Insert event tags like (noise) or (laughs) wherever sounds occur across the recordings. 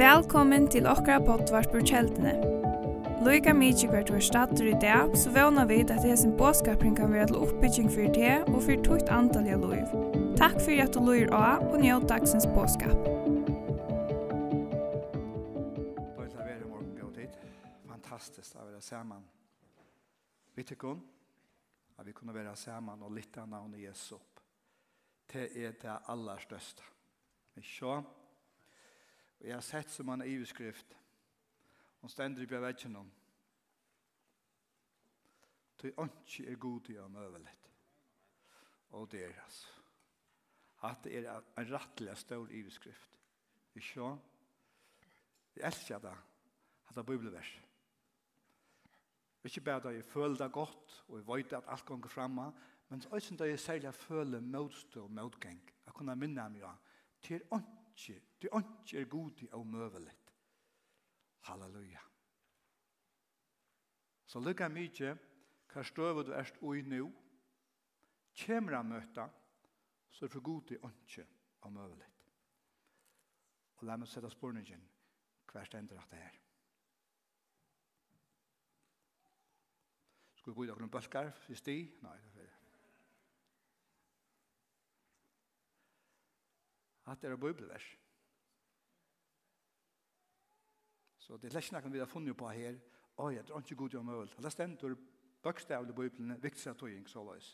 Velkommen til okra potvart på kjeldene. Loika mykje hvert var stater i dag, så vana vid at hesen båskapring kan være til oppbygging fyrir det og for tukt antall av loiv. Takk for at du loir av og njød dagsens båskap. Bøyla veri morgen god tid. Fantastisk av vera saman. Vi tykkun at vi kunne være saman og lytta navnet Jesus opp. Det er det aller største. Vi sjå, Og jeg har sett som han i skrift. Hon stender i bjavetsjen om. Tøy ikke er god i han øvelet. Og det er altså. At det er en rattelig stor i skrift. Vi så? Jeg elsker det. At det er bibelvers. Ikke bare da jeg føler det godt, og jeg vet at alt går fremme, men også da jeg særlig føler motstå og motgang. Jeg kunne minne meg av. Til ånd onki, ty onki er god i og møvelet. Halleluja. Så lykka mykje, hva støver du erst ui nu, kjemra møta, så er for god gudi onki og møvelet. Og la meg sette spurningen, hver stender at det er. Skal vi gå i noen bølgar, hvis de? Nei, det er Hatt er bibelvers. Så det lesna kan vi ha funnet på her. Oi, det er ikke god om møl. Det stender bøkstavlig bibelen, viktig tøying, så løs.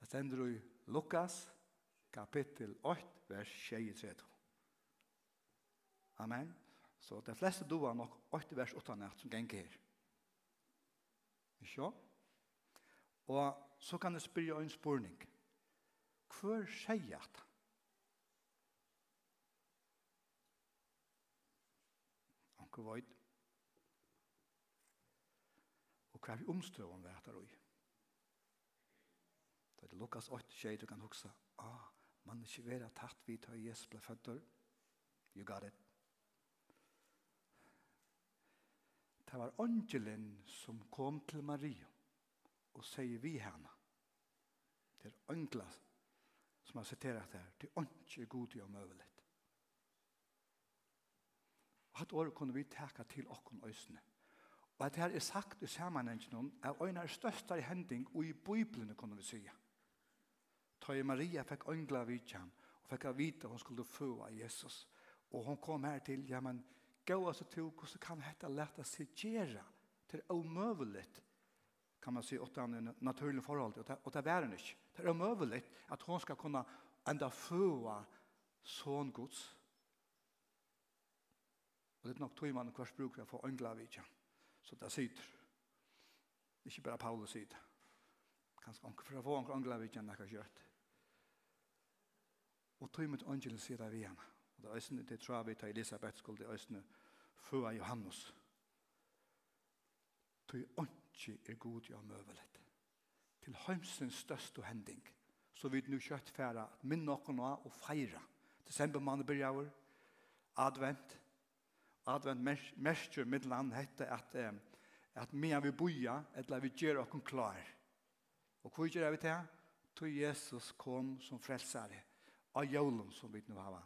Det stender i Lukas, kapittel 8, vers 23. Amen. Så de fleste doer nok 8 vers 8 natt som ganger her. Ikke? Og så kan jeg spørre en spurning. Hvor sier jeg det? onkur veit. Og hva er vi omstøvende vært der ui. Da det lukkes 8 tjej du kan huske, ah, man er ikke vera tatt vidt av Jesus ble fødder. You got it. Det var angelen som kom til Maria og sier vi henne. Det er angela som har sitterat her, det er ikke god i omøveligt at året kunne vi teka til okken øysene. Og at her er sagt i sammenhengen om er øyne er største hending og i Bibelen kunne vi sige. Tøye Maria fikk øngla vidtjen og fikk av vite hun skulle få av Jesus. Og hun kom her til, ja, men gå oss til hvordan kan dette lette seg gjøre til omøvelig kan man si åttan en naturlig forhold og det, og det er hun ikke. Det er omøvelig at hun skal kunne enda få av sånn gods Og det er nok tog man hver bruk for å få øngla vidtja. Så det sitter. Ikke bare Paulus sitter. Kanskje ångla for å få ångla vidtja enn jeg gjort. Og tog med øngel sier det vi henne. Og det er østene, det tror jeg vi tar Elisabeth skulle det er østene, før Johannes. Tog øngel er god og møvelet. Til heimsens største hending. Så vi nu kjøtt færa, minn noen og feira. Desember mannen byrjar, advent, advent, advent merker mittlan hette at, at mea vi boja, eller vi gjør okkon klar. Og hva gjør vi til? To Jesus kom som frelsare, av jævlen som vi nu hava,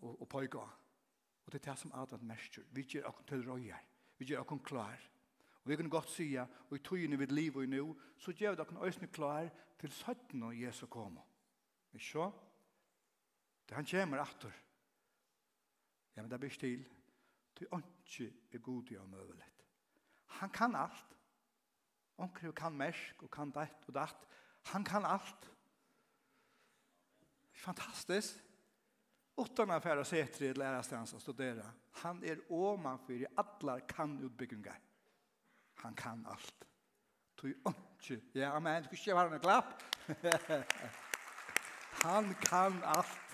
og, og pojka. Og det er det som advent merker. Vi gjør okkon til røyer, vi gjør okkon klar. Og vi kan godt sija, og i tøyene vi liv og i nu, så gjør vi okkon klar til 17 når Jesus kommer. Men så? Det han kommer atter. Ja, men det blir stil. Du ikke er god i omøvelig. Han kan alt. Onkel kan mersk og kan dett og datt. Han kan alt. Fantastisk. Utan affärer sätter det lära sig att studera. Han är er oman för i alla kan utbyggingar. Han kan allt. Tui onki. Ja, men du ska vara en klapp. (laughs) han kan allt.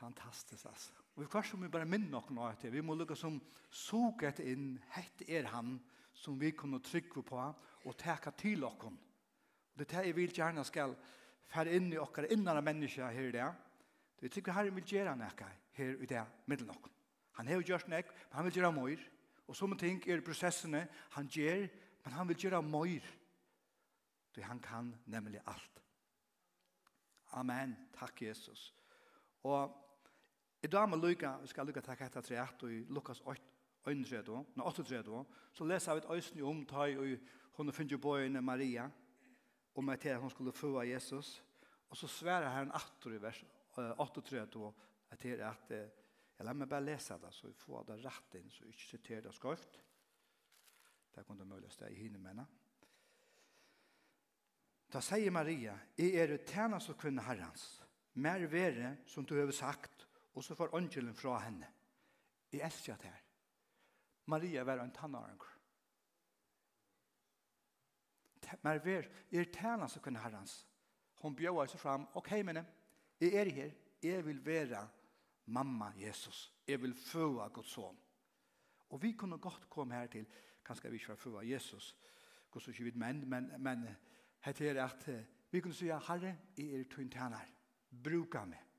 Fantastiskt alltså. Och vi kvar som vi bara minner nok nå etter. Vi må lukka som soget inn, hett er han, som vi kunne trycka på, og teka til okken. Det er jeg vil gjerne skal fære inn i okkar innan av mennesker her i det. Det er sikkert Herren vil gjøre nekka her i det, middelen okken. Han har gjort nek, men han vil gjøre møyr. Og som ting er prosessene han gjør, men han vil gjøre møyr. Det han kan nemlig alt. Amen. Takk, Jesus. Og I dag med Luka, vi skal Luka takke etter tre og i Lukas 8, 8, no 38, så leser vi et øyne om tøy, og hun finner på øyne Maria, om at hun skulle føde Jesus, og så sværer Herren atter i vers 38, at det er at, jeg lar meg bare lese det, så vi får det rett inn, så vi ikke sitter det skarft. Det kunne mulig steg i hinne mennene. Da sier Maria, jeg er tjener som kunne herrens, mer vere som du har sagt, Og så får ångelen fra henne. Jeg elsker det her. Maria var en tannarengur. Men ver, er tæna som kunne herrens. Hon bjøver seg fram. Ok, men jeg er her. Jeg vil være mamma Jesus. Jeg vil føde Guds son. Og vi kunne godt komme her til, kanskje vi ikke var føde Jesus, Guds ikke vidt menn, men, men heter det at vi kunne si, Herre, jeg er tøyntæner. Bruka meg.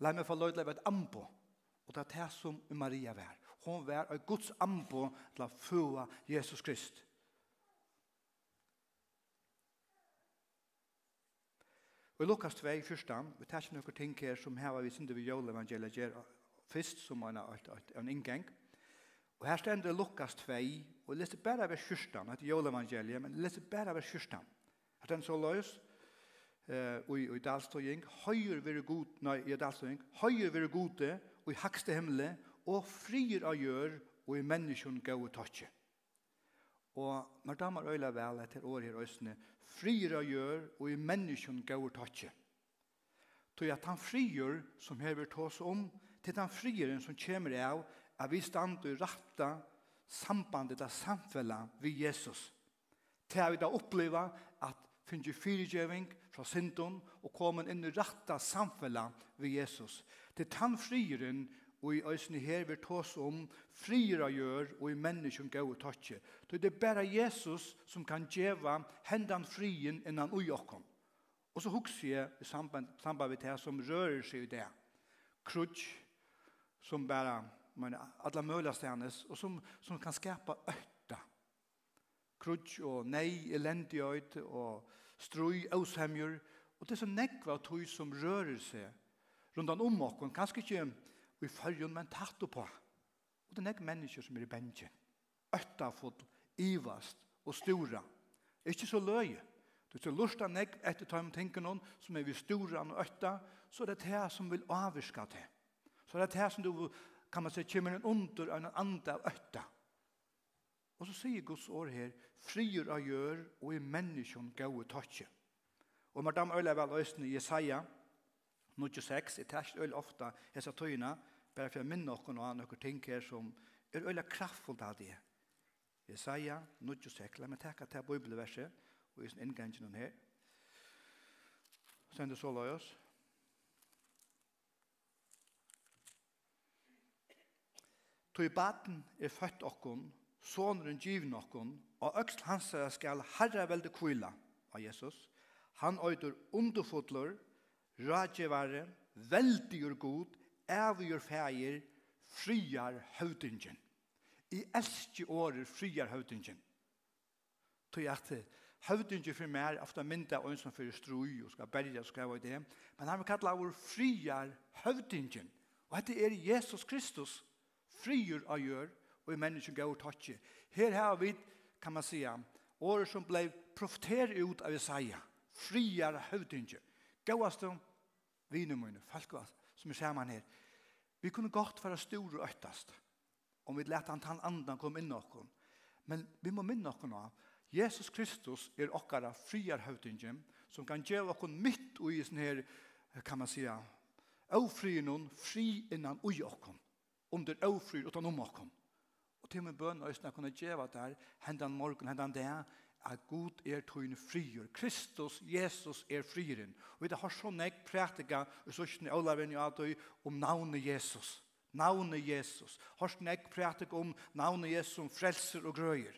La meg få lov til å være et ambo. Og det er det som Maria var. Hun var et Guds ambo til å føde Jesus Krist. Og i Lukas 2, i første, vi tar ikke noen ting her som her var vi synte gjør evangeliet gjør først som en, en inngang. Og her stender Lukas 2, og jeg leser bare ved første, etter jøleevangeliet, men jeg leser bare vers første. Her stender så løs, eh uh, i i dalstøying høyr ver god nei i dalstøying høyr ver gode og i hakste himle og frier av gjør og i menneskjon gau tøtje Og når damer øyla vel etter år her østene, frier av gjør og i menneskjon gau tøtje Så at han frier som her vil tas om, til den frieren som kommer av, at vi stander ratta sambandet av samfellet vid Jesus. Til vi da opplever at finner fyrtjøving, fra synden og komme inn i ratta samfella ved Jesus. Til tann frieren og i øysene her vi tås om friere gjør og i menneskjum gå og tåtje. Det er bare Jesus som kan djeva hendan frien innan ui okkom. Og så hukser jeg i samband, samband med det som rører seg i det. Krutsk som bare men alla möjliga stjärnes och som som kan skapa ötta. Krutch och nej eländighet och strøy, åshemjur, og det er så nekva av tog som rører seg rundan om okken, kanskje ikke i fyrjun, men tatt på. Og det er nekva mennesker som er i benjen, øttafot, ivast og stora. Ikke så løy. Du er lusta nek etter ta om tenker noen som er vi stora og øtta, så er det det som vil avvirska til. Så er det det som du kan man se kommer en under en anda av øtta. Og så sier Guds år her, frier av gjør og i menneskjon gode tøtje. Og med dem øyler vel østene i Jesaja, 96, jeg tæsj øyler ofte hese tøyene, bare for jeg minner noen og noen ting her som er øyler kraftfullt av det. Jesaja, 96, la meg takke til bibelverset, og i sin inngangen her. Sender så la oss. Tøy baten er født okkon, sonren giv nokkon, og øksl hans skal herre velde kvila av Jesus. Han øyder underfotler, rådgjevare, veldigur god, evigur feir, friar høvdingen. I elski året friar høvdingen. Tog at høvdingen for meg er ofta mynda og som fyrir strui og skal berja og skal i det. Men han vil kalla vår friar høvdingen. Og dette er Jesus Kristus, friar av gjør, og i menneskene gav tøtje. Her har vi, kan man säga, året som ble profetert ut av Isaiah, friar høvdinge, gavast om vinemøyne, falkvast, som er sammen her. Vi kunne godt være store og øktast, om vi lette han tann andan kom inn okken. Men vi må minne okken av, Jesus Kristus er okkara friar høvdinge, som kan gjøre okken mitt og i sin her, kan man säga, ofri noen fri innan ui okken, under ofri utan om okken. Og til min bøn øyne kunne gjøre der, hendan morgen, hendan det, at god er tøyne frier. Kristus, Jesus er frieren. Og det har sånn jeg prætika, og så kjenne Olaven og Adøy, om navnet Jesus. Navnet Jesus. Har sånn jeg prætika om navnet Jesus som frelser og grøyer.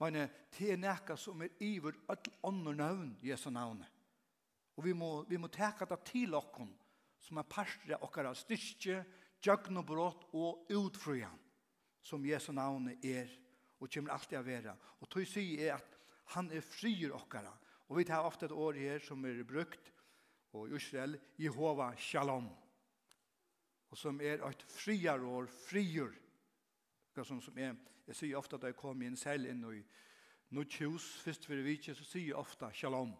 Men det er nekka som er iver all ånder navn, Jesu navnet. Og vi må, vi må teka det til okken, som er parstre okkar av styrke, djøgn og brått og som Jesu navn er og kommer alltid å være. Og tog sier er at han er frier okkara. Og vi tar ofte et år her som er brukt og i Israel, Jehova Shalom. Og som er et friar år, frier. Som, som er, jeg sier ofte at jeg kom inn selv inn i Nutt hus, først for vi så sier jeg ofte Shalom.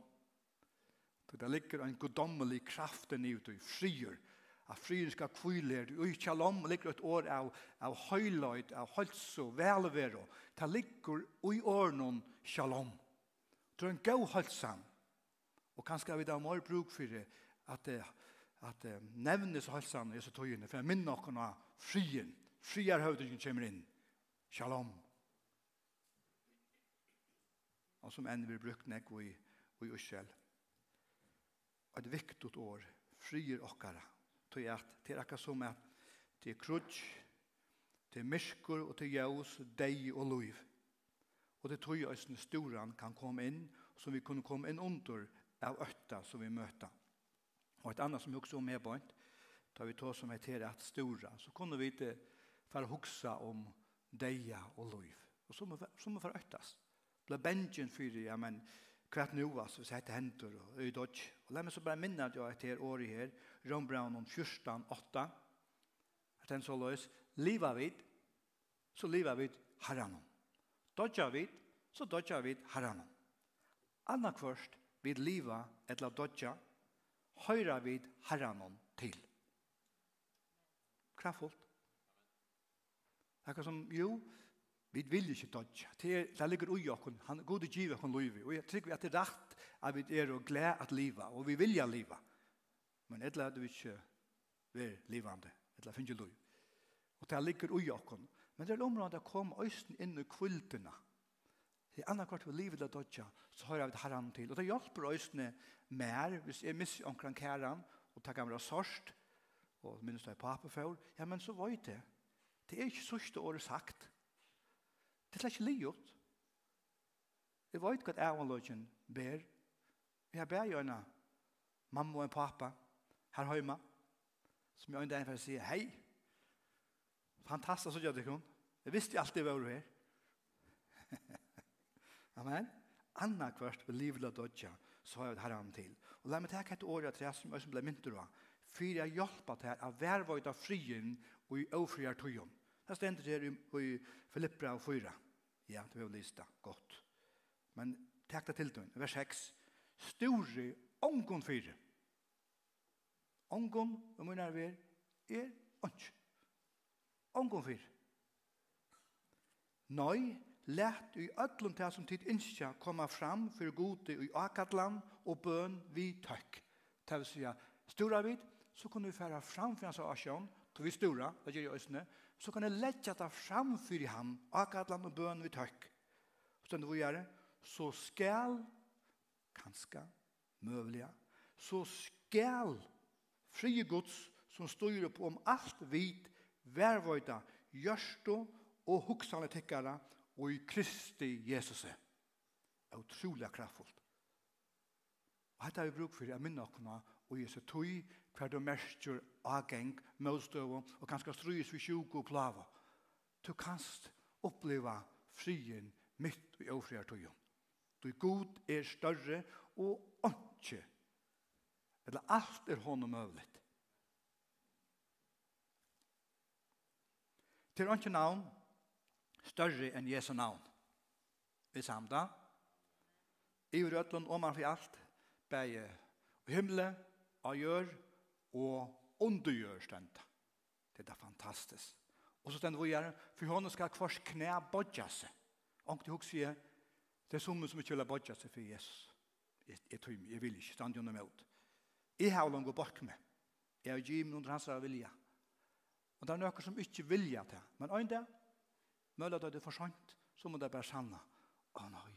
Så det ligger en godommelig kraft i ute, frier. Frier at frien skal kvile, og i shalom ligger et år av, av høyløyd, av høyls og velvære, Det ligger i årene shalom. Det er en god hølsam. Og kanskje vi da må bruk for det, at, at nevnes hølsam i disse tøyene, for jeg minner noen av frien. Frier høvdingen kommer inn. Shalom. Og som enn vi brukt nek i, i Israel. Et viktig år, frier okkara. Tog at det er akkurat som at det er krutsk, det er myrskur og det er jævs, deg og loiv. Og det tog øyne storan kan komme inn, som vi kunne komme inn under av øtta som vi møter. Og et annet som vi også om er bort, da vi tar som heter at stora, så kunne vi ikke for å huske om deia og loiv. Og så må, vi for øktast. Det ble bengen det, ja, men kvart nu alltså så heter händer och i dodge. Och låt mig så bara minna att jag heter här år här Ron Brown om 14 8. Att den så lös leva vid så leva vid Haran. Dodge vid så dodge vid Haran. Anna först vid leva eller dodge höra vid Haran till. Kraftfullt. Akkurat som jo Vi vil ikke dodge. Det, er, det ligger ui okken. Han god i givet okken livet. Og jeg tror at det er rett at vi er og gled at liva. Og vi vilja liva. Men et eller annet vi ikke være livande. Et eller annet finner liv. Og det ligger ui okken. Men det er området å komme østen inn i kvultene. Det er annakvart vi livet av dodja, så har jeg det herren til. Og det hjelper østene mer hvis jeg misser omkring kæren og tar gamle sørst og minnes det er papefør. Ja, men så var det. Det er ikke sørste året sagt. Det er ikke livet. Jeg vet hva jeg og løgjen ber. Jeg ber jo en mamma og en pappa her hjemme som jeg ønsker for å si hei. Fantastisk så gjør det kun. Jeg visste alltid hva du er. (laughs) Amen. Anna kvart vil livet la dødja, så har jeg det herren til. Og la meg ta et år til jeg som jeg ble mynter av. Fyra jeg hjelper til å være vøyta frien og i overfriar tøyen. Det stender her i Filippra og fyra. Ja, det vil lista. godt. Men takk det til døgn, vers 6. Stori ongon fyre. Ongon, om hun er ved, er onk. Ongon fyre. Nøy, lett i öllum til som tid innskja koma fram fyrir gode i akatlan og bøn vi tøkk. Det vil sija, stora vid, så kunne vi færa fram fyrir hans asjon, tog vi stora, det gjør jeg òsne, så kan jeg letja det fram for ham, akkurat land og bøn vi tøkk. Så det vi gjør? Så skal, kanskje, møvelige, så skal frie gods som styrer på om alt vid, vervøyda, gjørstå og huksane tekkara og i Kristi Jesus. Det er utrolig kraftfullt. Og dette har vi brukt for å minne oss og Jesu tog hver du merker ageng, møtstøvum og kanskje strys vi sjuk og plava. Du kanst oppleva frien mitt i ofriartøyen. Du god er større og ikke. Eller alt er honom møvlet. Til ikke navn, større enn Jesu navn. Vi samda, i rødlund, om man for alt, bæge og himle, og gjør, og undergjør stenda. Det er da fantastisk. Og så stender vi gjerne, for hånden skal kvars knæ bodja seg. Og til hos sier, det er som som ikke vil bodja seg for Jesus. Jeg, jeg, jeg, jeg vil ikke stande under meg ut. Jeg har langt bak meg. Jeg har givet under hans vilja. Og det er noen som ikke vilja til. Men øyne det, møller det er for sant, så må det bare sanna. Å nei.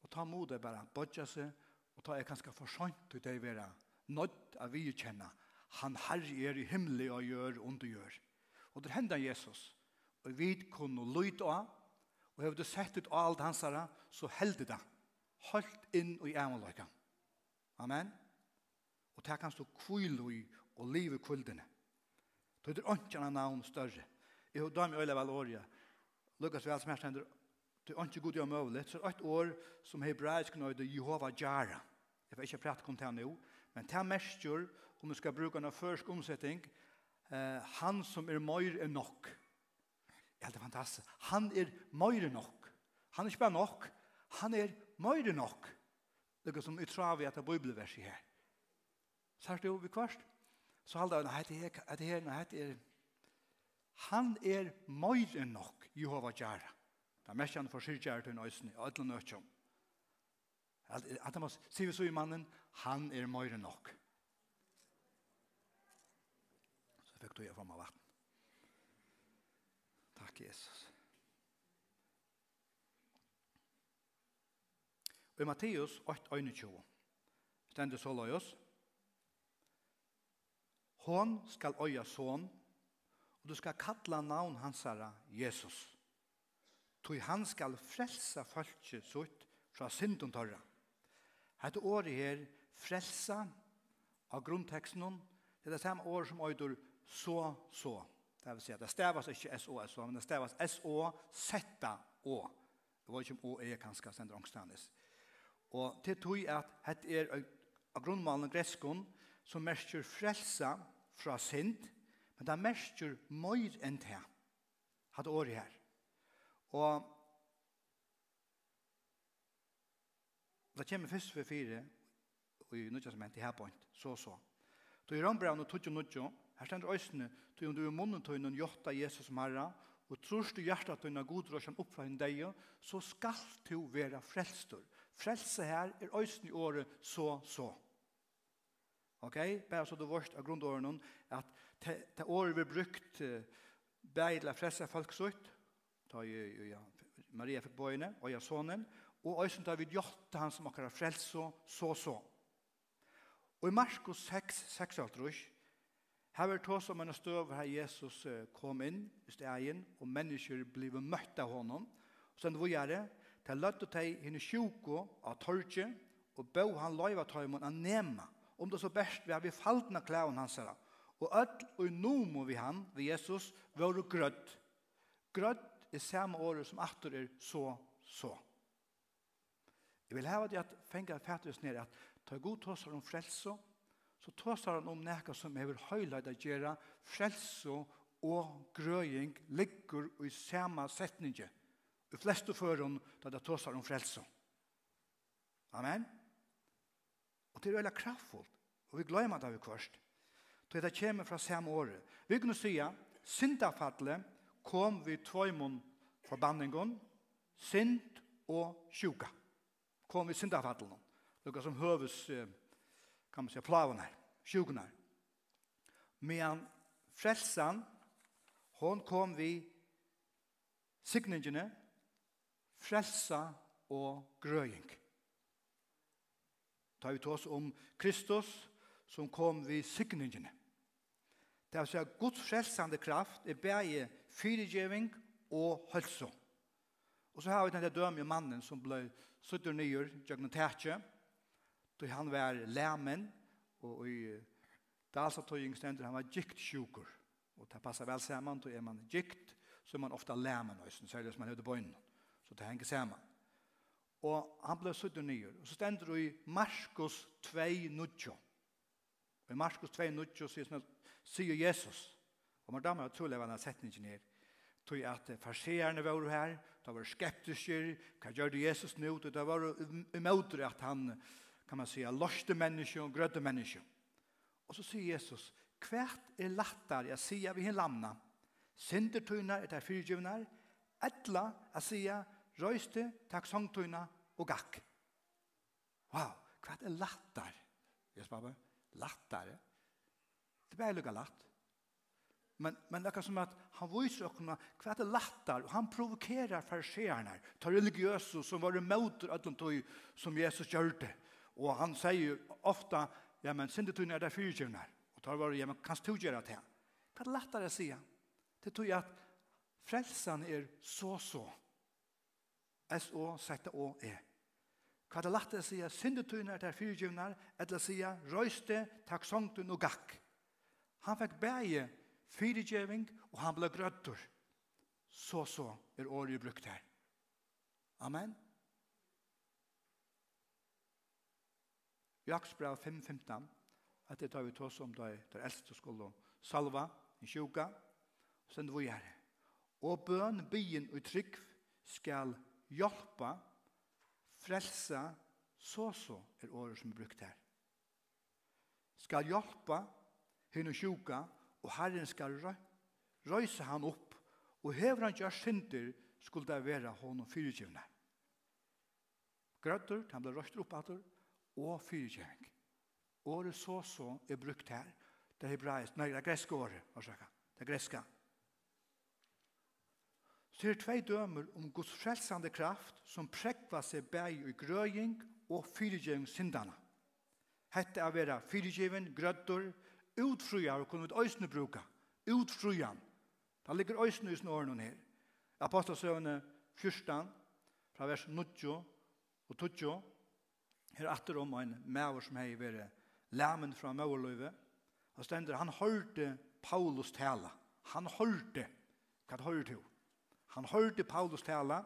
Og ta mod det bare, bodja seg, og ta er kanskje for sant til det å være nødt av vi kjenne han herre er i himmelig og gjør og gjør. Og det hender Jesus, og vi kunne lytte av, og har du sett ut alt hans herre, så held det, holdt inn i ævnløyga. Amen. Og det kan stå kvile i, og liv i kvildene. Det er ikke noen navn større. Jeg har dømme øyne vel året. Lukas vel som hender, det er ikke god gjør møvelig. Så er et år som hebraisk nøyde Jehova Jara. Jeg vet ikke prate kom til nå, Men det mestjer, om du skal bruka en førsk omsetting, eh, han som er møyr er nok. Ja, det er fantastisk. Han er møyr er nok. Han er ikke bare nok, han er møyr er nok. Det er som i travi at det er bibelverset her. Sørst jo, vi kvart. Så halda han, hette er, hette her, hette her, han er møyr er nok, Jehova Gjara. Det er mest han for syrkjæret til nøysene, og et eller annet At han sier vi så i mannen, han er mer nok. Så fikk du jeg fram meg vatten. Takk, Jesus. Og i Matteus 8,21 stendur så løyos. Hon skal øya son, og du skal kalla navn hansara Jesus. Toi han skal frelsa folket sutt fra synden tørra. Hette året her, frelsa, av grunnteksten, det er det samme året som øyder så, så. Det vil si at det stavas ikke S-O-S-O, men det stavas S-O-Z-O. Det var ikke om O-E kanskje, sender ångstanis. Og til tog at hette er av grunnmalen greskon, som merker frelsa fra synd, men det merker møyr enn det. Hatt året her. Og Og det kommer først for fire, og i nødvendig som hent her point, så så. Du i tog og nødvendig, her stender øsene, du om du er munnen tøynen jotta Jesus som herre, og trus du hjertet tøynen god råsjen opp fra henne deg, så skal du være frelstor. Frelse her er øsene i året, så så. Ok, bare så du vårt av grunnårene, at det året vi brukt bare til å frelse folk sutt, ta jo Maria fikk bøyene og jeg sonen, og øysen da vi gjøtte han som akkurat frelse, så så. Og i Markus 6, 6 alt rus, her var det som en støv her Jesus kom inn i stegen, og mennesker ble møtt av honom. Og sen var det, til løtte og henne sjuko av torget, og bø han løyva tøymon av nema, om det så best vi har vi faltna klæven hans her. Og ødel og nomo vi han, vi Jesus, var grødd. Grødd er samme året som atter er så, så. Jeg vil hava det at fengar fætus ned at ta god tåsar om frelso, så tåsar han om nekka som hever høylaid a gjerra frelso og grøying ligger i samme setninge. De fleste føren da det tåsar om frelso. Amen. Og det er veldig kraftfullt. Og vi glemmer det vi kvørst. Så det kommer fra samme året. Vi kunne si at syndafattlet kom vi tvøymon forbanningen, synd og sjuka kom i syndafallen. Lukka som høves, kan man säga, plaven her, sjuken. Men frälsan, hon kom vi signingene, frelsa og grøying. Ta vi oss om Kristus som kom vi signingene. Det er å si at Guds frelsande kraft er bæge fyrigjeving og hølsom. Og så har vi denne dømme mannen som blev suttur nyer jagna tætje, då han var lämen og i dalsatøying stendur han var gikt sjukur. Og det passar vel saman, då er man gikt så er man ofta lämen og så som man høyde boin. Så det hänger saman. Og han blev suttur nyer. Og så stendur i Markus 2, nudjo. I Markus 2, nudjo sier, Jesus, og man damer tror trolig var han setningen her, tog at farseerne var her, det var skeptiske, hva gjør det Jesus nå, det var imøter at han, kan man säga, lorste mennesker og grødde mennesker. Og så sier Jesus, hvert er lattar, jeg sier vi hin lamna, syndertøyna er der fyrtjøvnar, etla, jeg sier, røyste, takk sangtøyna og gakk. Wow, hvert er lattar, Jesus, pappa, lattar, det er bare lukka latt, Men, men det er som at han viser åkna hva det lattar, og han provokerer fariseerne, tar religiøse som var møter ötlom tog som Jesus gjør. Og han sier ofta, ja, men sindet du nær det fyrtjøvner, Og tar var, ja, men kan du gjøre det? Hva det lattar jeg sier? Det tog at frelsen er så-så. S-O-Z-O-E. Hva det lattar jeg sier? du nær det fyrtjøvner, eller sier, røyste, takk, sangtun og gakk. Han fikk bæge fyrigjeving, og han ble grøttur. Så, så er året brukt her. Amen. Jaksbrev 5.15, at det tar vi tås om det er eldste skulle salva, en sjuka, og sende vi her. Og bøn, byen og trygg skal hjelpa, frelsa, så så er året som er brukt her. Skal hjelpa, henne sjuka, og Herren skal røyse han opp, og hever han gjør synder, skulle det være honom fyrirgivne. Grøtter, han ble røyst opp atter, og fyrirgivning. Året så så er brukt her, det hebraisk, nei, det greske året, hva sier det greske. Så er tvei dømer om Guds frelsande kraft som prekva seg bæg i grøying og fyrirgivning syndana. Hette er vera fyrirgivning, grøtter, grøtter, utfrujar og kunne vi øysene bruka, utfruan. Det ligger øysene i snåren her. Apostelsøvne 14, fra vers 90 og 20, her atter om en maver som hei vere lamen fra maverløyve, og stender, han hørte Paulus tala. Han hørte, hva det hørte jo. Han hørte Paulus tala,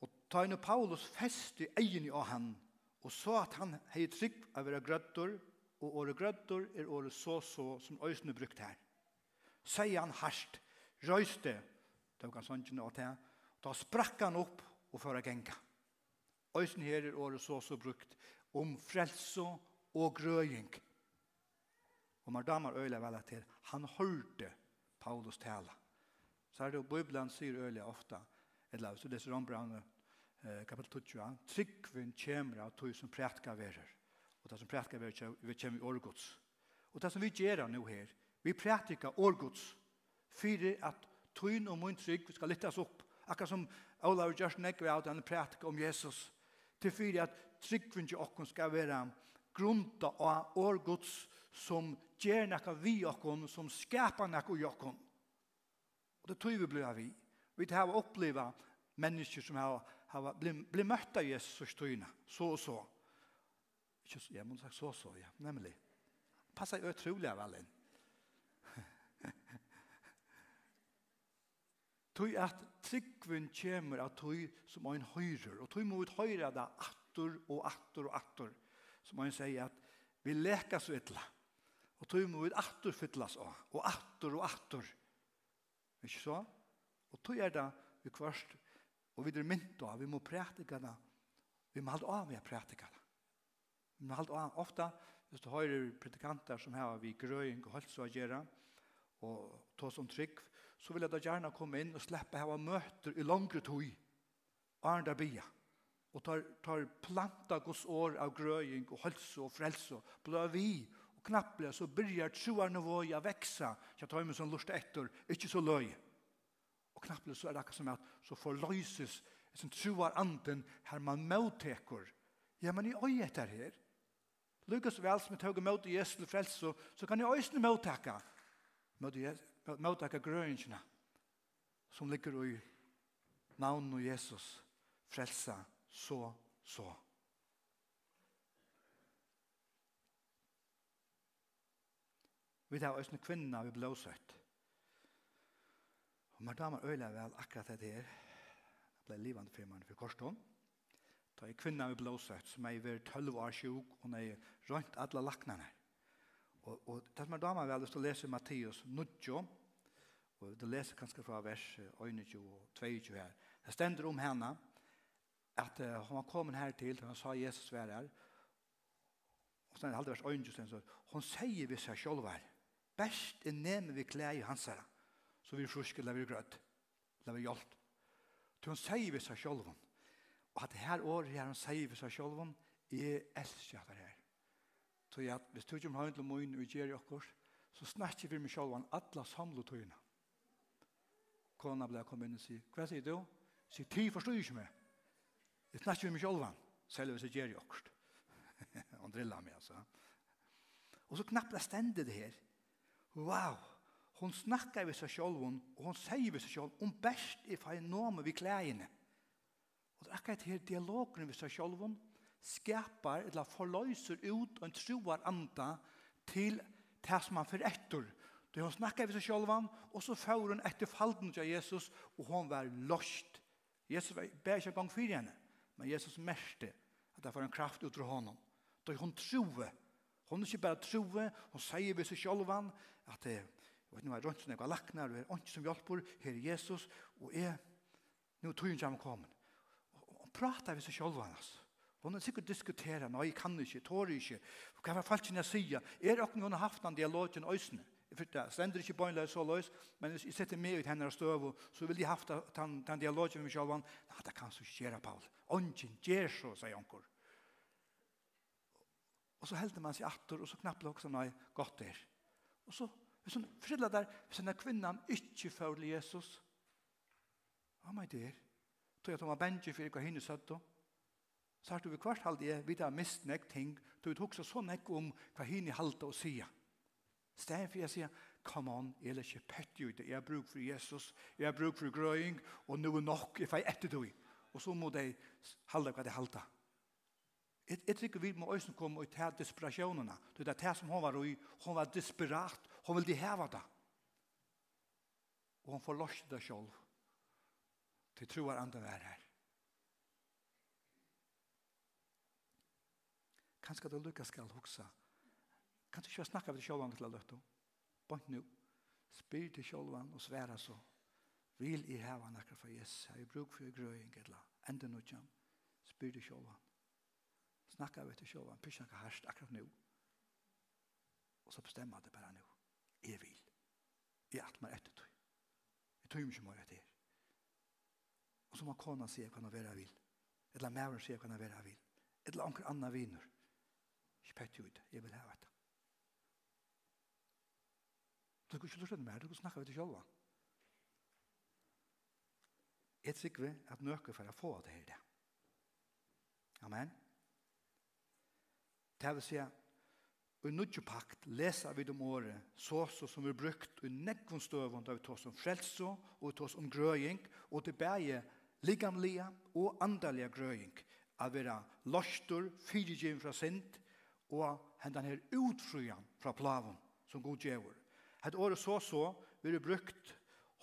og ta inn Paulus fest i egen i han, og så at han hei trygg av å være grøttor, og året grødder er året så så som øysene brukt her. Sier han harsht, røyste, det var sånn og det, da sprakk han opp og fører genga. Øysen her er året så så brukt om frelse og grøying. Og man damer øyla vel til, han hørte Paulus tale. Så er det jo Bibelen sier øyla ofta, eller så leser Rombrane eh, kapitel 20, tryggvinn kjemra av tog som prætka verer og det som prædikar vi kjem i årgods. Og det som vi gjør nå her, vi prædikar årgods fyrir at tøyn og mun trygg skal lyttes opp. Akkurat som Olav Gjørsen Ekve av denne prædikar om Jesus. Til fyrir at tryggvinn til okkon skal være grunta av årgods som gjer nekka vi okkon, som skapar nekka i okkon. Og det tøy vi blir av vi. Vi tar oppleva mennesker som har, har blitt møtt av Jesus tøyna, så og så. Ikke så, jeg må sagt så så, ja, nemlig. Passer jo utrolig av alle. (laughs) Tøy at tryggven kjemur av tøy som ein høyrer, og tøy må ut høyre da attor og attor og attor, som ein sier at vi leker så etla, og tøy må ut attor fytlas av, og attor og attor. Ikke så? Og tøy er det vi kvarst, og vi er mynt av, vi må prætika det, vi må halde av vi prætika det. Men halt ofta, hvis du høyrer predikanter som har vi grøying og holdt så å gjøre, og ta som trygg, så vil jeg da gjerne komme inn og slippe hava møter i langre tog, Arne Bia, og tar, tar planta gos år av grøying og hølse og frelse, blå vi, og knapple, så byrjar troarne våre å vekse, så tar meg som lust etter, ikke så løy. Og knapple så er det akkurat som at så forløses, som troar anden her man møteker. Ja, men i øyet er her, Lukas vel som jeg tog imot i Jesu frelse, så, kan jeg øyne mottakke mottakke grønnsene som ligger i navnet av Jesus frelse så, så. Vi tar øyne kvinner vi blåsøtt. Og man damer øyler vel akkurat det her. Det ble livende firmaen for korstånd. Da er kvinna vi blåsøtt, som er ved 12 år sjuk, og er rundt alle laknene. Og, og det som er damer vel, hvis du leser Mattias 9, og du leser kanskje fra vers 21 og 22 her, det stender om henne, at uh, hun var kommet her til, hun sa Jesus vær her, og så er det halvdje vers 21, så, hun sier vi seg selv her, best er nemme vi klær i hans her, så vi frusker, la vi grøtt, la vi hjelp. Så hun sier vi seg selv Og at det her året her han sier for seg selv om, jeg elsker det her. Så jeg, hvis du ikke har en til min og gjør det så snakker vi med selv om alle samlet tøyene. Kona ble kommet inn og sier, hva sier du? Sier, ti forstår ikke meg. Jeg snakker vi med selv om, selv om jeg gjør det akkurat. (laughs) Han drillar meg altså. Og så knappt det stendet det her. Wow! Hon snakkar vi seg selv om, og hon sier vi seg selv om best i fenomen vi klægene. Og det er akkurat her dialogen vi seg selv om skapar eller forløser ut en troar anda til det som han får etter. Det hun snakker vi seg selv om, og så får hun etter falden til Jesus, og hon var løst. Jesus var bare ikke gang for henne, men Jesus merkte at det var en kraft ut fra honom. Da hon troe, hon er ikke bare troe, hon sier vi seg selv om at det Og nu er rundt som jeg har lagt nær, og er ikke som hjelper, her er Jesus, og är nu tog hun ikke han kommer pratar vi så själva alltså. Hon har sikkert diskuteret, nei, jeg kan ikke, tårer ikke, hva var falt sin jeg sier? Er det hun har haft en dialog til Jeg øsne? det, stender ikke bøgnla så løs, men hvis jeg setter meg ut henne og støv, så vil jeg haft den, den dialogen med sjølvan. Nei, det kan så ikke gjøre, Paul. Ongen gjør så, sier onker. Og så helder man seg atter, og så knapper også, nei, godt der. Og så, hvis hun friller der, hvis denne kvinnan ikke følger Jesus, hva er det der? tog jeg tog meg bensje for hva henne søtte. Så har du ved hvert halde jeg, vi har mist nek ting, tog jeg tog så nek om hva henne halte å sige. Stedet for jeg sier, come on, jeg er ikke pett ut, jeg har bruk for Jesus, jeg har bruk for grøying, og nå er nok, jeg får etter du. Og så må de halde hva de halte. Jeg, jeg tror vi må også komme og ta desperasjonene. Det er det som hun var i, hun var desperat, hun ville heve det. Og hun forløste det selv. Til tro er andre är här. Kanske det lykkes skal huxa. Kan du snakke snacka vid til å lötto? Bant nu. Spyr till självan och svära så. Vill i häva nackar för Jesus. Jag har bruk för gröjning eller Enda noe jam. Spyr till självan. Snacka vid till självan. Pyrsna ikke härst akkurat nu. Och så bestämma det bara nu. Jag vill. Jag atmar etter tog. Jeg tog ikke mer etter. Og så må kona si hva han vera vil. Eller mævren si hva han vera vil. Eller anker anna viner. Ikke pett ut, jeg vil ha det. Du kan ikke lortet mer, du kan snakke vi til sjolva. Jeg trykker at nøkker for å få det her det. Amen. Det vil si at Og i nødje pakt leser vi om året, så så som vi brukt i nekvun støvund, da vi tås om frelse, og vi tås om grøying, og til bæge likamliga og andaliga grøying, av vera lostur, fyrirgjum fra sint, og hendan her utfrujan fra plavun som god djevor. Het året så så vil det brukt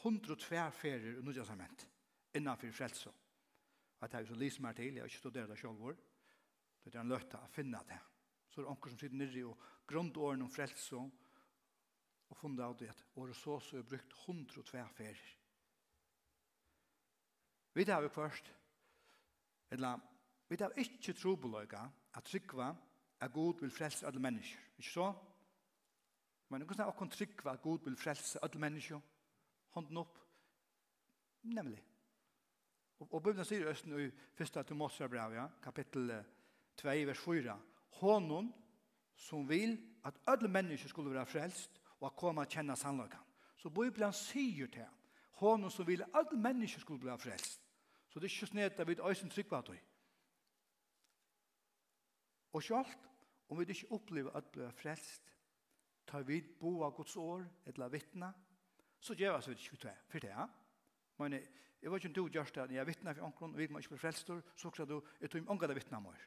102 ferier i Nudja Sament Og det er jo så lyser meg til, jeg har ikke studeret det selv vår, det er en løtta å finne det. Så er det som sitter nirri og grunnåren om frelse og funnet av det. Året så så er brukt 102 ferier. Vi tar vi først, eller vi tar ikke trobeløyga at trykva er god vil frelse alle mennesker. Ikke så? Men hvordan er åkken trykva at god vil frelse alle mennesker? Hånden opp. Nemlig. Og, og Bibelen sier Østen i 1. Timotsia brev, ja, kapittel 2, vers 4. Hånden som vil at alle mennesker skulle være frelst og at komme og kjenne sannløkene. Så Bibelen sier til ham, hånden som vil at alle mennesker skulle være frelst Så det er ikke snedet at vi er øysen trygg av det. Og selv om vi ikke opplever at vi er frelst, tar vi bo av Guds år, eller vittne, så gjør vi ikke det. For det, ja. Men jeg vet ikke om du gjør det, når jeg vittner for omkron, og vi må ikke bli frelst, så sier du, jeg tror ikke det vittner mer.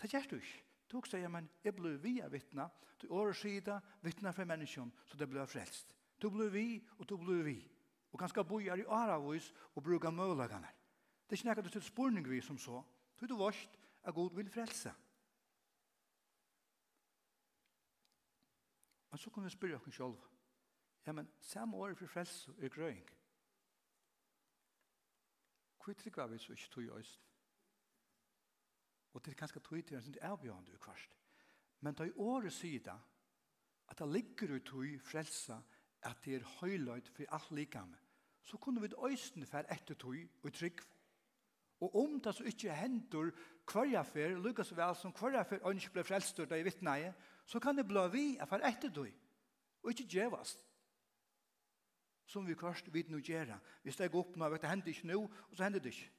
Det gjør du ikke. Du sier, men jeg ble vi av vittne, du året sida vittner for mennesken, så det ble frelst. Du ble vi, og du ble vi. Og kanskje bo i åravås, og bruke mølagene. Det er ikke nekka du til spurning vi som så. Du er du varst at god vil frelse. Men så kan vi spørre oss selv. Ja, men samme året for frelse er grøying. Hvor trygg vi så ikke tog i øysten? Og det er ganske tog til en sin avbjørende ukvarst. Men da i året sida at det ligger ut i frelse at det er høyløyd for alt likame, så kunne vi det øysten for etter tog og trygg for Og om det så ikke hender kvarjafer, lukkast vel som kvarjafer og ikke ble frelster da i vittneie, så kan det bli vi for etter du, og ikke djevast. Som vi kvarst vid nu gjøre. Hvis det går opp nå, vet det hender ikke nå, og så hender det ikke.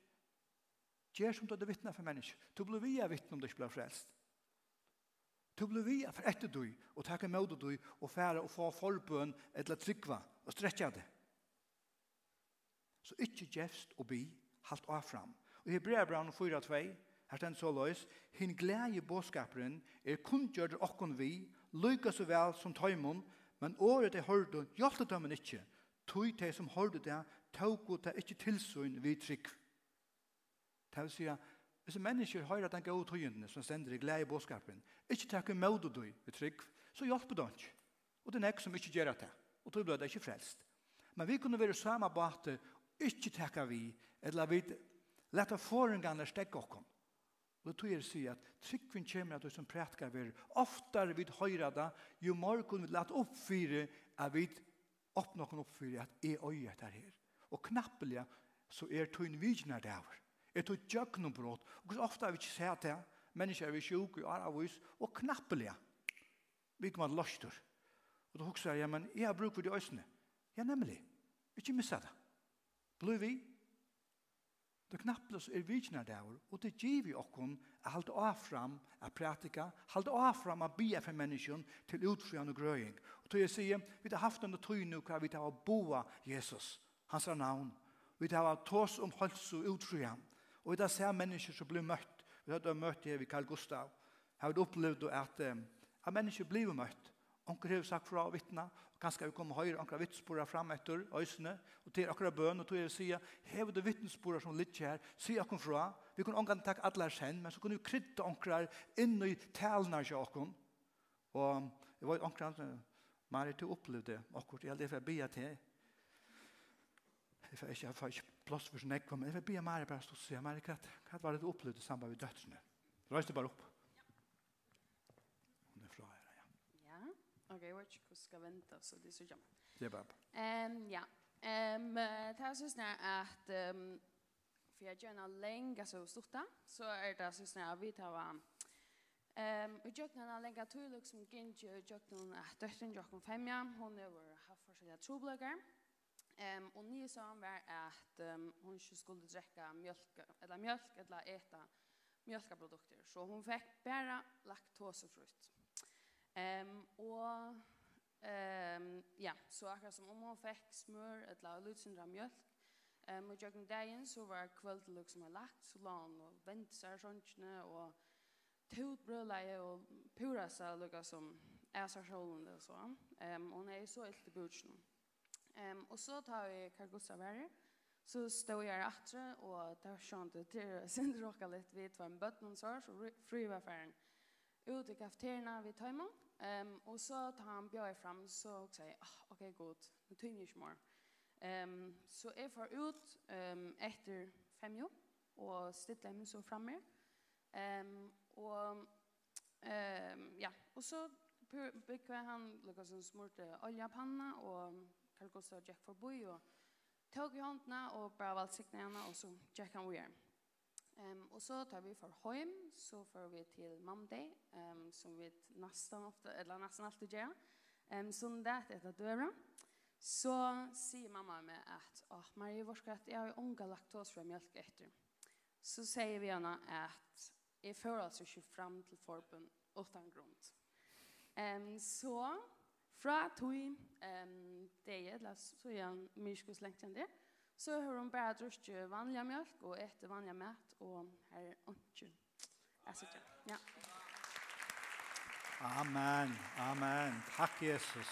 Gjør som du hadde vittnet for mennesker. Du blå vi at om du ikke ble frelst. Du blå vi at for etter du, og takke med du, og fære og få forbøn, eller tryggva, og stretja det. Så ikke gjevst og bi, halt av fram. Og Hebreabran 4.2, her stendt så løs, «Hin glæge båskaperen er kundgjørd okkon vi, lykka så vel som tøymon, men året er hørdu, hjalte tøymen ikke, tøy te som hørdu det, tøyko te ikke tilsyn vi trygg». Det vil si at hvis mennesker hører den gode tøyene som stender i glæge båskaperen, ikkje takke møyde du vi trygg, så hjelper det ikke. Og det er nek som ikke gjør det, og tøy blir det ikke frelst. Men vi kunne være samme bate, ikke takke vi, eller vi Leta forengene stekke okkom. Og det tog er si at tryggvinn kommer at du som prætkar vi oftar vid høyra da, jo morgon vi leta oppfyre at vi oppnå kan oppfyre at jeg øye etter her. Og knappelig så er tøyn vignar der. Er tøy brot. Og så ofta har vi ikke sett det. Mennesker er vi sjuk og er avvis Og knappelig vi kommer løster. Og då husker jeg, ja, men jeg har bruk for de øsene. Ja, nemlig. Ikke missa det. Blir vi? Det knapples er vidjene der, og det gir vi okkon å halde avfram av pratika, halde avfram a bia for menneskjen til utfrian og grøying. Og til jeg sier, vi har haft en tøy nu hva vi har boa Jesus, hans navn. Vi har tås om hals og utfrian. Og vi har sett mennesker som blir møtt. Vi har møtt her ved Carl Gustav. Har opplevd at, at mennesker blir møtt. Onker har sagt fra og vittna, og kanskje vi kommer høyre, onker har vittnesporer fram etter øysene, og til akkurat bøn, og til å si, hever du vittnesporer som litt her, si akkurat fra, vi kunne omgang takk alle her sen, men så kunne vi krydde onker inn i talene til onker, og det var onker han, Mari, du opplevde akkurat, jeg lever bia til, jeg får ikke, jeg får ikke plass for sin ekvam, jeg vil bia Mari bare stå og si, Mari, hva var det du opplevde sammen med døttene? det bare opp. Ok, jeg vet ikke hvordan jeg skal vente, så det er så jammer. Det er bare. Um, ja. Um, det er sånn at, um, for jeg gjør noe lenge så stort da, så er det sånn at vi tar um, Vi gjør noe lenge tog, liksom Ginji og gjør noen at døtteren gjør noen femja, hun er vår haft forskjellige troblegger. Um, og nye sa han var at um, hun ikke skulle drekke mjölk, eller mjölk, eller äta mjölkprodukter Så hun fikk bare laktosefrukt. Ehm och ehm ja, så akkurat som om hon fick smör ett lag lutsindra mjölk. Ehm och jag dagen så var kväll till som har lagt så lång och vänt så här såntne och totbröla och pura så lukka som är så sjön och så. Ehm och nej så ett butchen. Ehm och så tar vi Kargosa värre. Så stod jag efter och det var skönt att det synd råkade lite vid två bötten så så fri var färden. Ut i kafeterierna vid Taiman. Um, och så tar han bjöd fram så och säger, oh, okej okay, god, nu tynger jag inte mer. Um, så jag får ut um, efter fem jobb och stilla mig så framme. Um, och um, ja, och så bygger han lukas en smurte oljapanna och Carl Gustaf Jack förbi och tog i håndna och bara valsigna henne och så Jack han vidare. Ehm um, och så tar vi för hem så får vi till Monday ehm um, som vi nästan ofta eller nästan alltid gör. Ehm um, det efter dörren. Så säger mamma med att åh oh, Marie var ska jag har ånga laktos från mjölk efter. Så säger vi henne att är för alltså ju fram till förbund utan grund. Ehm um, så fra tui ehm um, det är så jag mycket slängt det. Så har hon bara druckit vanlig mjölk och äter vanlig mat og her er ånden. Jeg. Ja. Amen, amen. Takk, Jesus.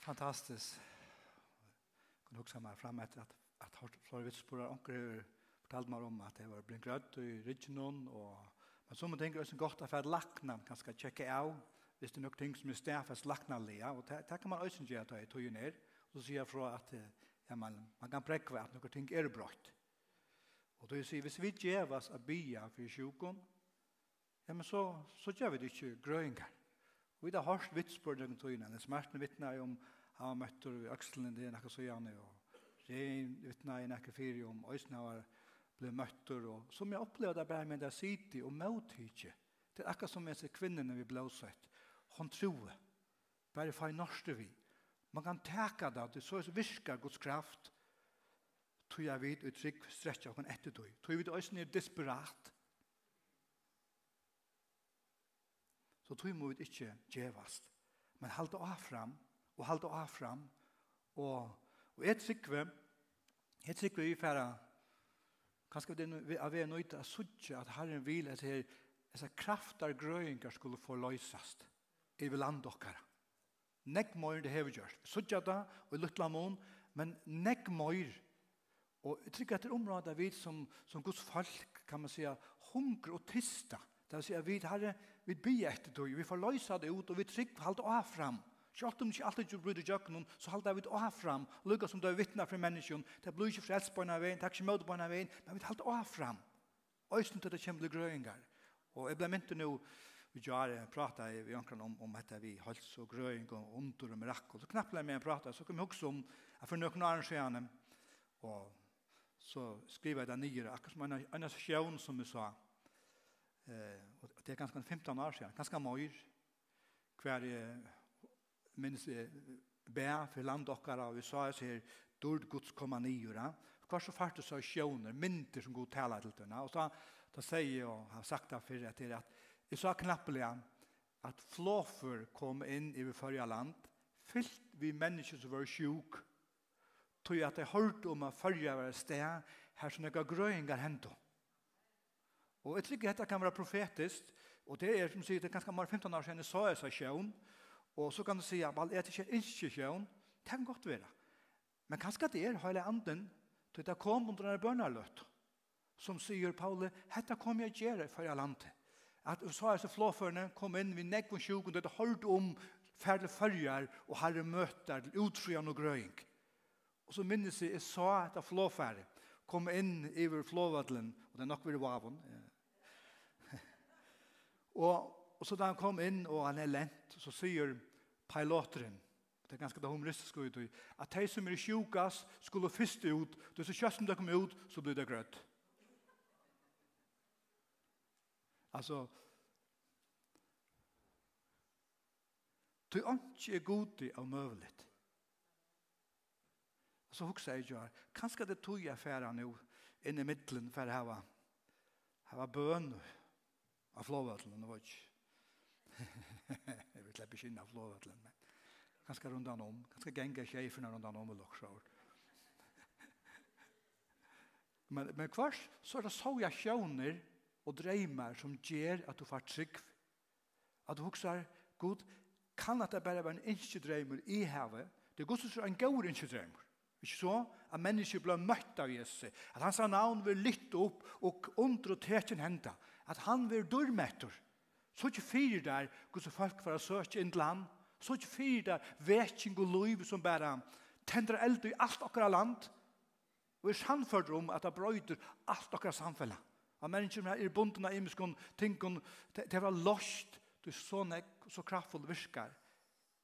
Fantastisk. Jeg kan huske meg frem etter at, at flere vitsporer anker fortalt meg om at jeg var blitt grøtt i ryggen og Men så må jeg tenke også godt at jeg lakna kan skal tjekke av hvis det er noen ting som er stedfest lakna lia og det kan man også gjøre at jeg tog ned og så sier jeg fra at ja, man, man kan prekve at noen ting er brått Og då sier, hvis vi djevas a bia for sjukon, ja, men så, så gjør vi det ikke grøyngar. Vi har hørt vitspård om tøyna, den smerten vittna om han var møttur i økselen det er nekka så gjerne, og rein vittna i nekka fyri om øysna var ble møttur, og som jeg opplevde bare med det siti og møthytje, det er akka som jeg ser kvinnerne vi blåsett, hon troe, bare fai norste vi, man kan teka det, det så virkar Guds kraft, tog jeg vidt og trygg stretja okken etter tog. Tog vidt også er desperat. Så tog må vi ikke djevast. Men halte av fram, og halte av fram, og, og jeg trygg jeg trygg vi færa, kanskje det er vi er nøyt av suttje at Herren vil at her, disse kraftar grøyngar skulle få løysast i land okkara. Nekk møyr det hever gjørst. Suttja da, og i luttla mån, men nekk møyr Og jeg tror at det er området vi som, som Guds folk, kan man säga, hunger og tista. Det vil si at vi, har vi blir etter tog, vi får løse det ut, og vi trygg holder av fram. Selv om ikke alltid du bryr jøkken, noen, så holder vi av fram. Lukka som du er vittna for menneskene, det blir ikke frelst på en av veien, det er ikke møte på en av veien, men vi holder av fram. Øysten til det kommer til grøyngar. Og jeg ble mynt nå, vi gjør det, pratet vi omkring om, om dette vi hals og grøyng og ondur og mirakel. Så knappt jeg med å prate, så kom jeg også om, jeg for noen arrangerende, og så skriver jeg det nye, akkurat som en, en sjøvn som vi sa, eh, og det er ganske 15 år siden, ganske mye, hver jeg minnes be for land dere, og vi sa jeg sier, dord Guds komma nyere, hver så fart du sa sjøvner, mynter som god taler til denne, og så da sier jeg, og har sagt det før etter, at jeg sa knappelig at flåfer kom inn i vi førre land, fyllt vi mennesker som var sjuk, tog at jeg hørte om at følge var et sted her som jeg grøyngar hendte. Og jeg tror dette kan være profetisk, og det er som sier, det er ganske mange 15 år siden jeg så jeg sa sjøen, og så kan du si at jeg er ikke ikke sjøen, det kan godt være. Men kanskje det er hele anden, til det kom under denne bønnerløtt, som sier Paule, dette kom jeg gjøre for jeg landet. At så er så flåførende, kom inn, vi nekk på sjukken, det er hørt om ferdelig følger og herre møter til utfrian og grøying. Og så minnes jeg, jeg sa etter flåfære, kom inn i flåvadlen, og det er nok ved vaven. (laughs) og, og så da han kom inn, og han er lent, så sier piloteren, det er ganske det humoristiske ut, at de som er sjukas skulle først ut, og så kjøsten de kom ut, så blir det grøtt. Altså, Du ikke er god til å møvelet. Og så hugsa jeg jo, kanskje det tog jeg færa nå, inn i middelen for å hava, hava bøn av flåvattelen, det var ikke. (laughs) jeg vil slippe ikke inn av flåvattelen, men kanskje han om, kanskje genga rundt han om og loksa (laughs) men, men kvars, så er det så jeg sjøvner og dreimer som gjør at du får trygg. At du hugsa, god, kan at det bare være en innskje dreimer i havet, det er god som er en gaur innskje dreimer. Ikke så? At mennesker ble møtt av Jesus. At hans navn vil lytte opp og undre teken henda. At han vil dørmetter. Så ikke fyrer der Guds folk for å søke inn til han. Så ikke fyrer der veking og liv som bare tender eld i alt akkurat land. Og er sannført om at det brøyder alt akkurat samfunnet. At mennesker er bunden av imenskene, tingene, det var lost. Det er så nekk, så kraftfull virkar.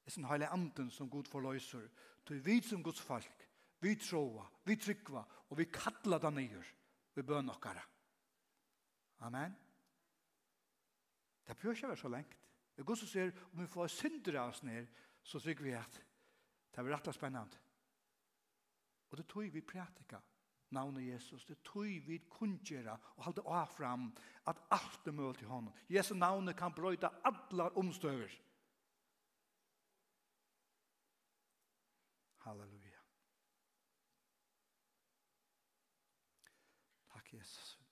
Det er sånn heilig anden som Gud forløser. Det er vi som Guds folk vi troa, vi trykva, og vi kalla det nyer, vi bøn okkara. Amen. Det bør ikke være så lengt. Det går så sier, om vi får syndere av oss ned, så tykker vi at det er rett og spennende. Og det tog vi prætika, navnet Jesus, det tog vi kunngjera og halde av fram at alt er mølt i honom. Jesu navnet kan brøyta allar omstøver. Halleluja.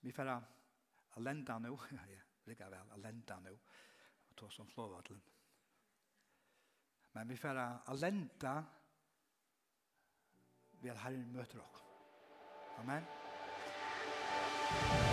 Vi får alenda nå. (laughs) Jeg ligger vel alenda nå. Og tog som slår. Men vi får alenda ved at Herren møter oss. Amen. Amen.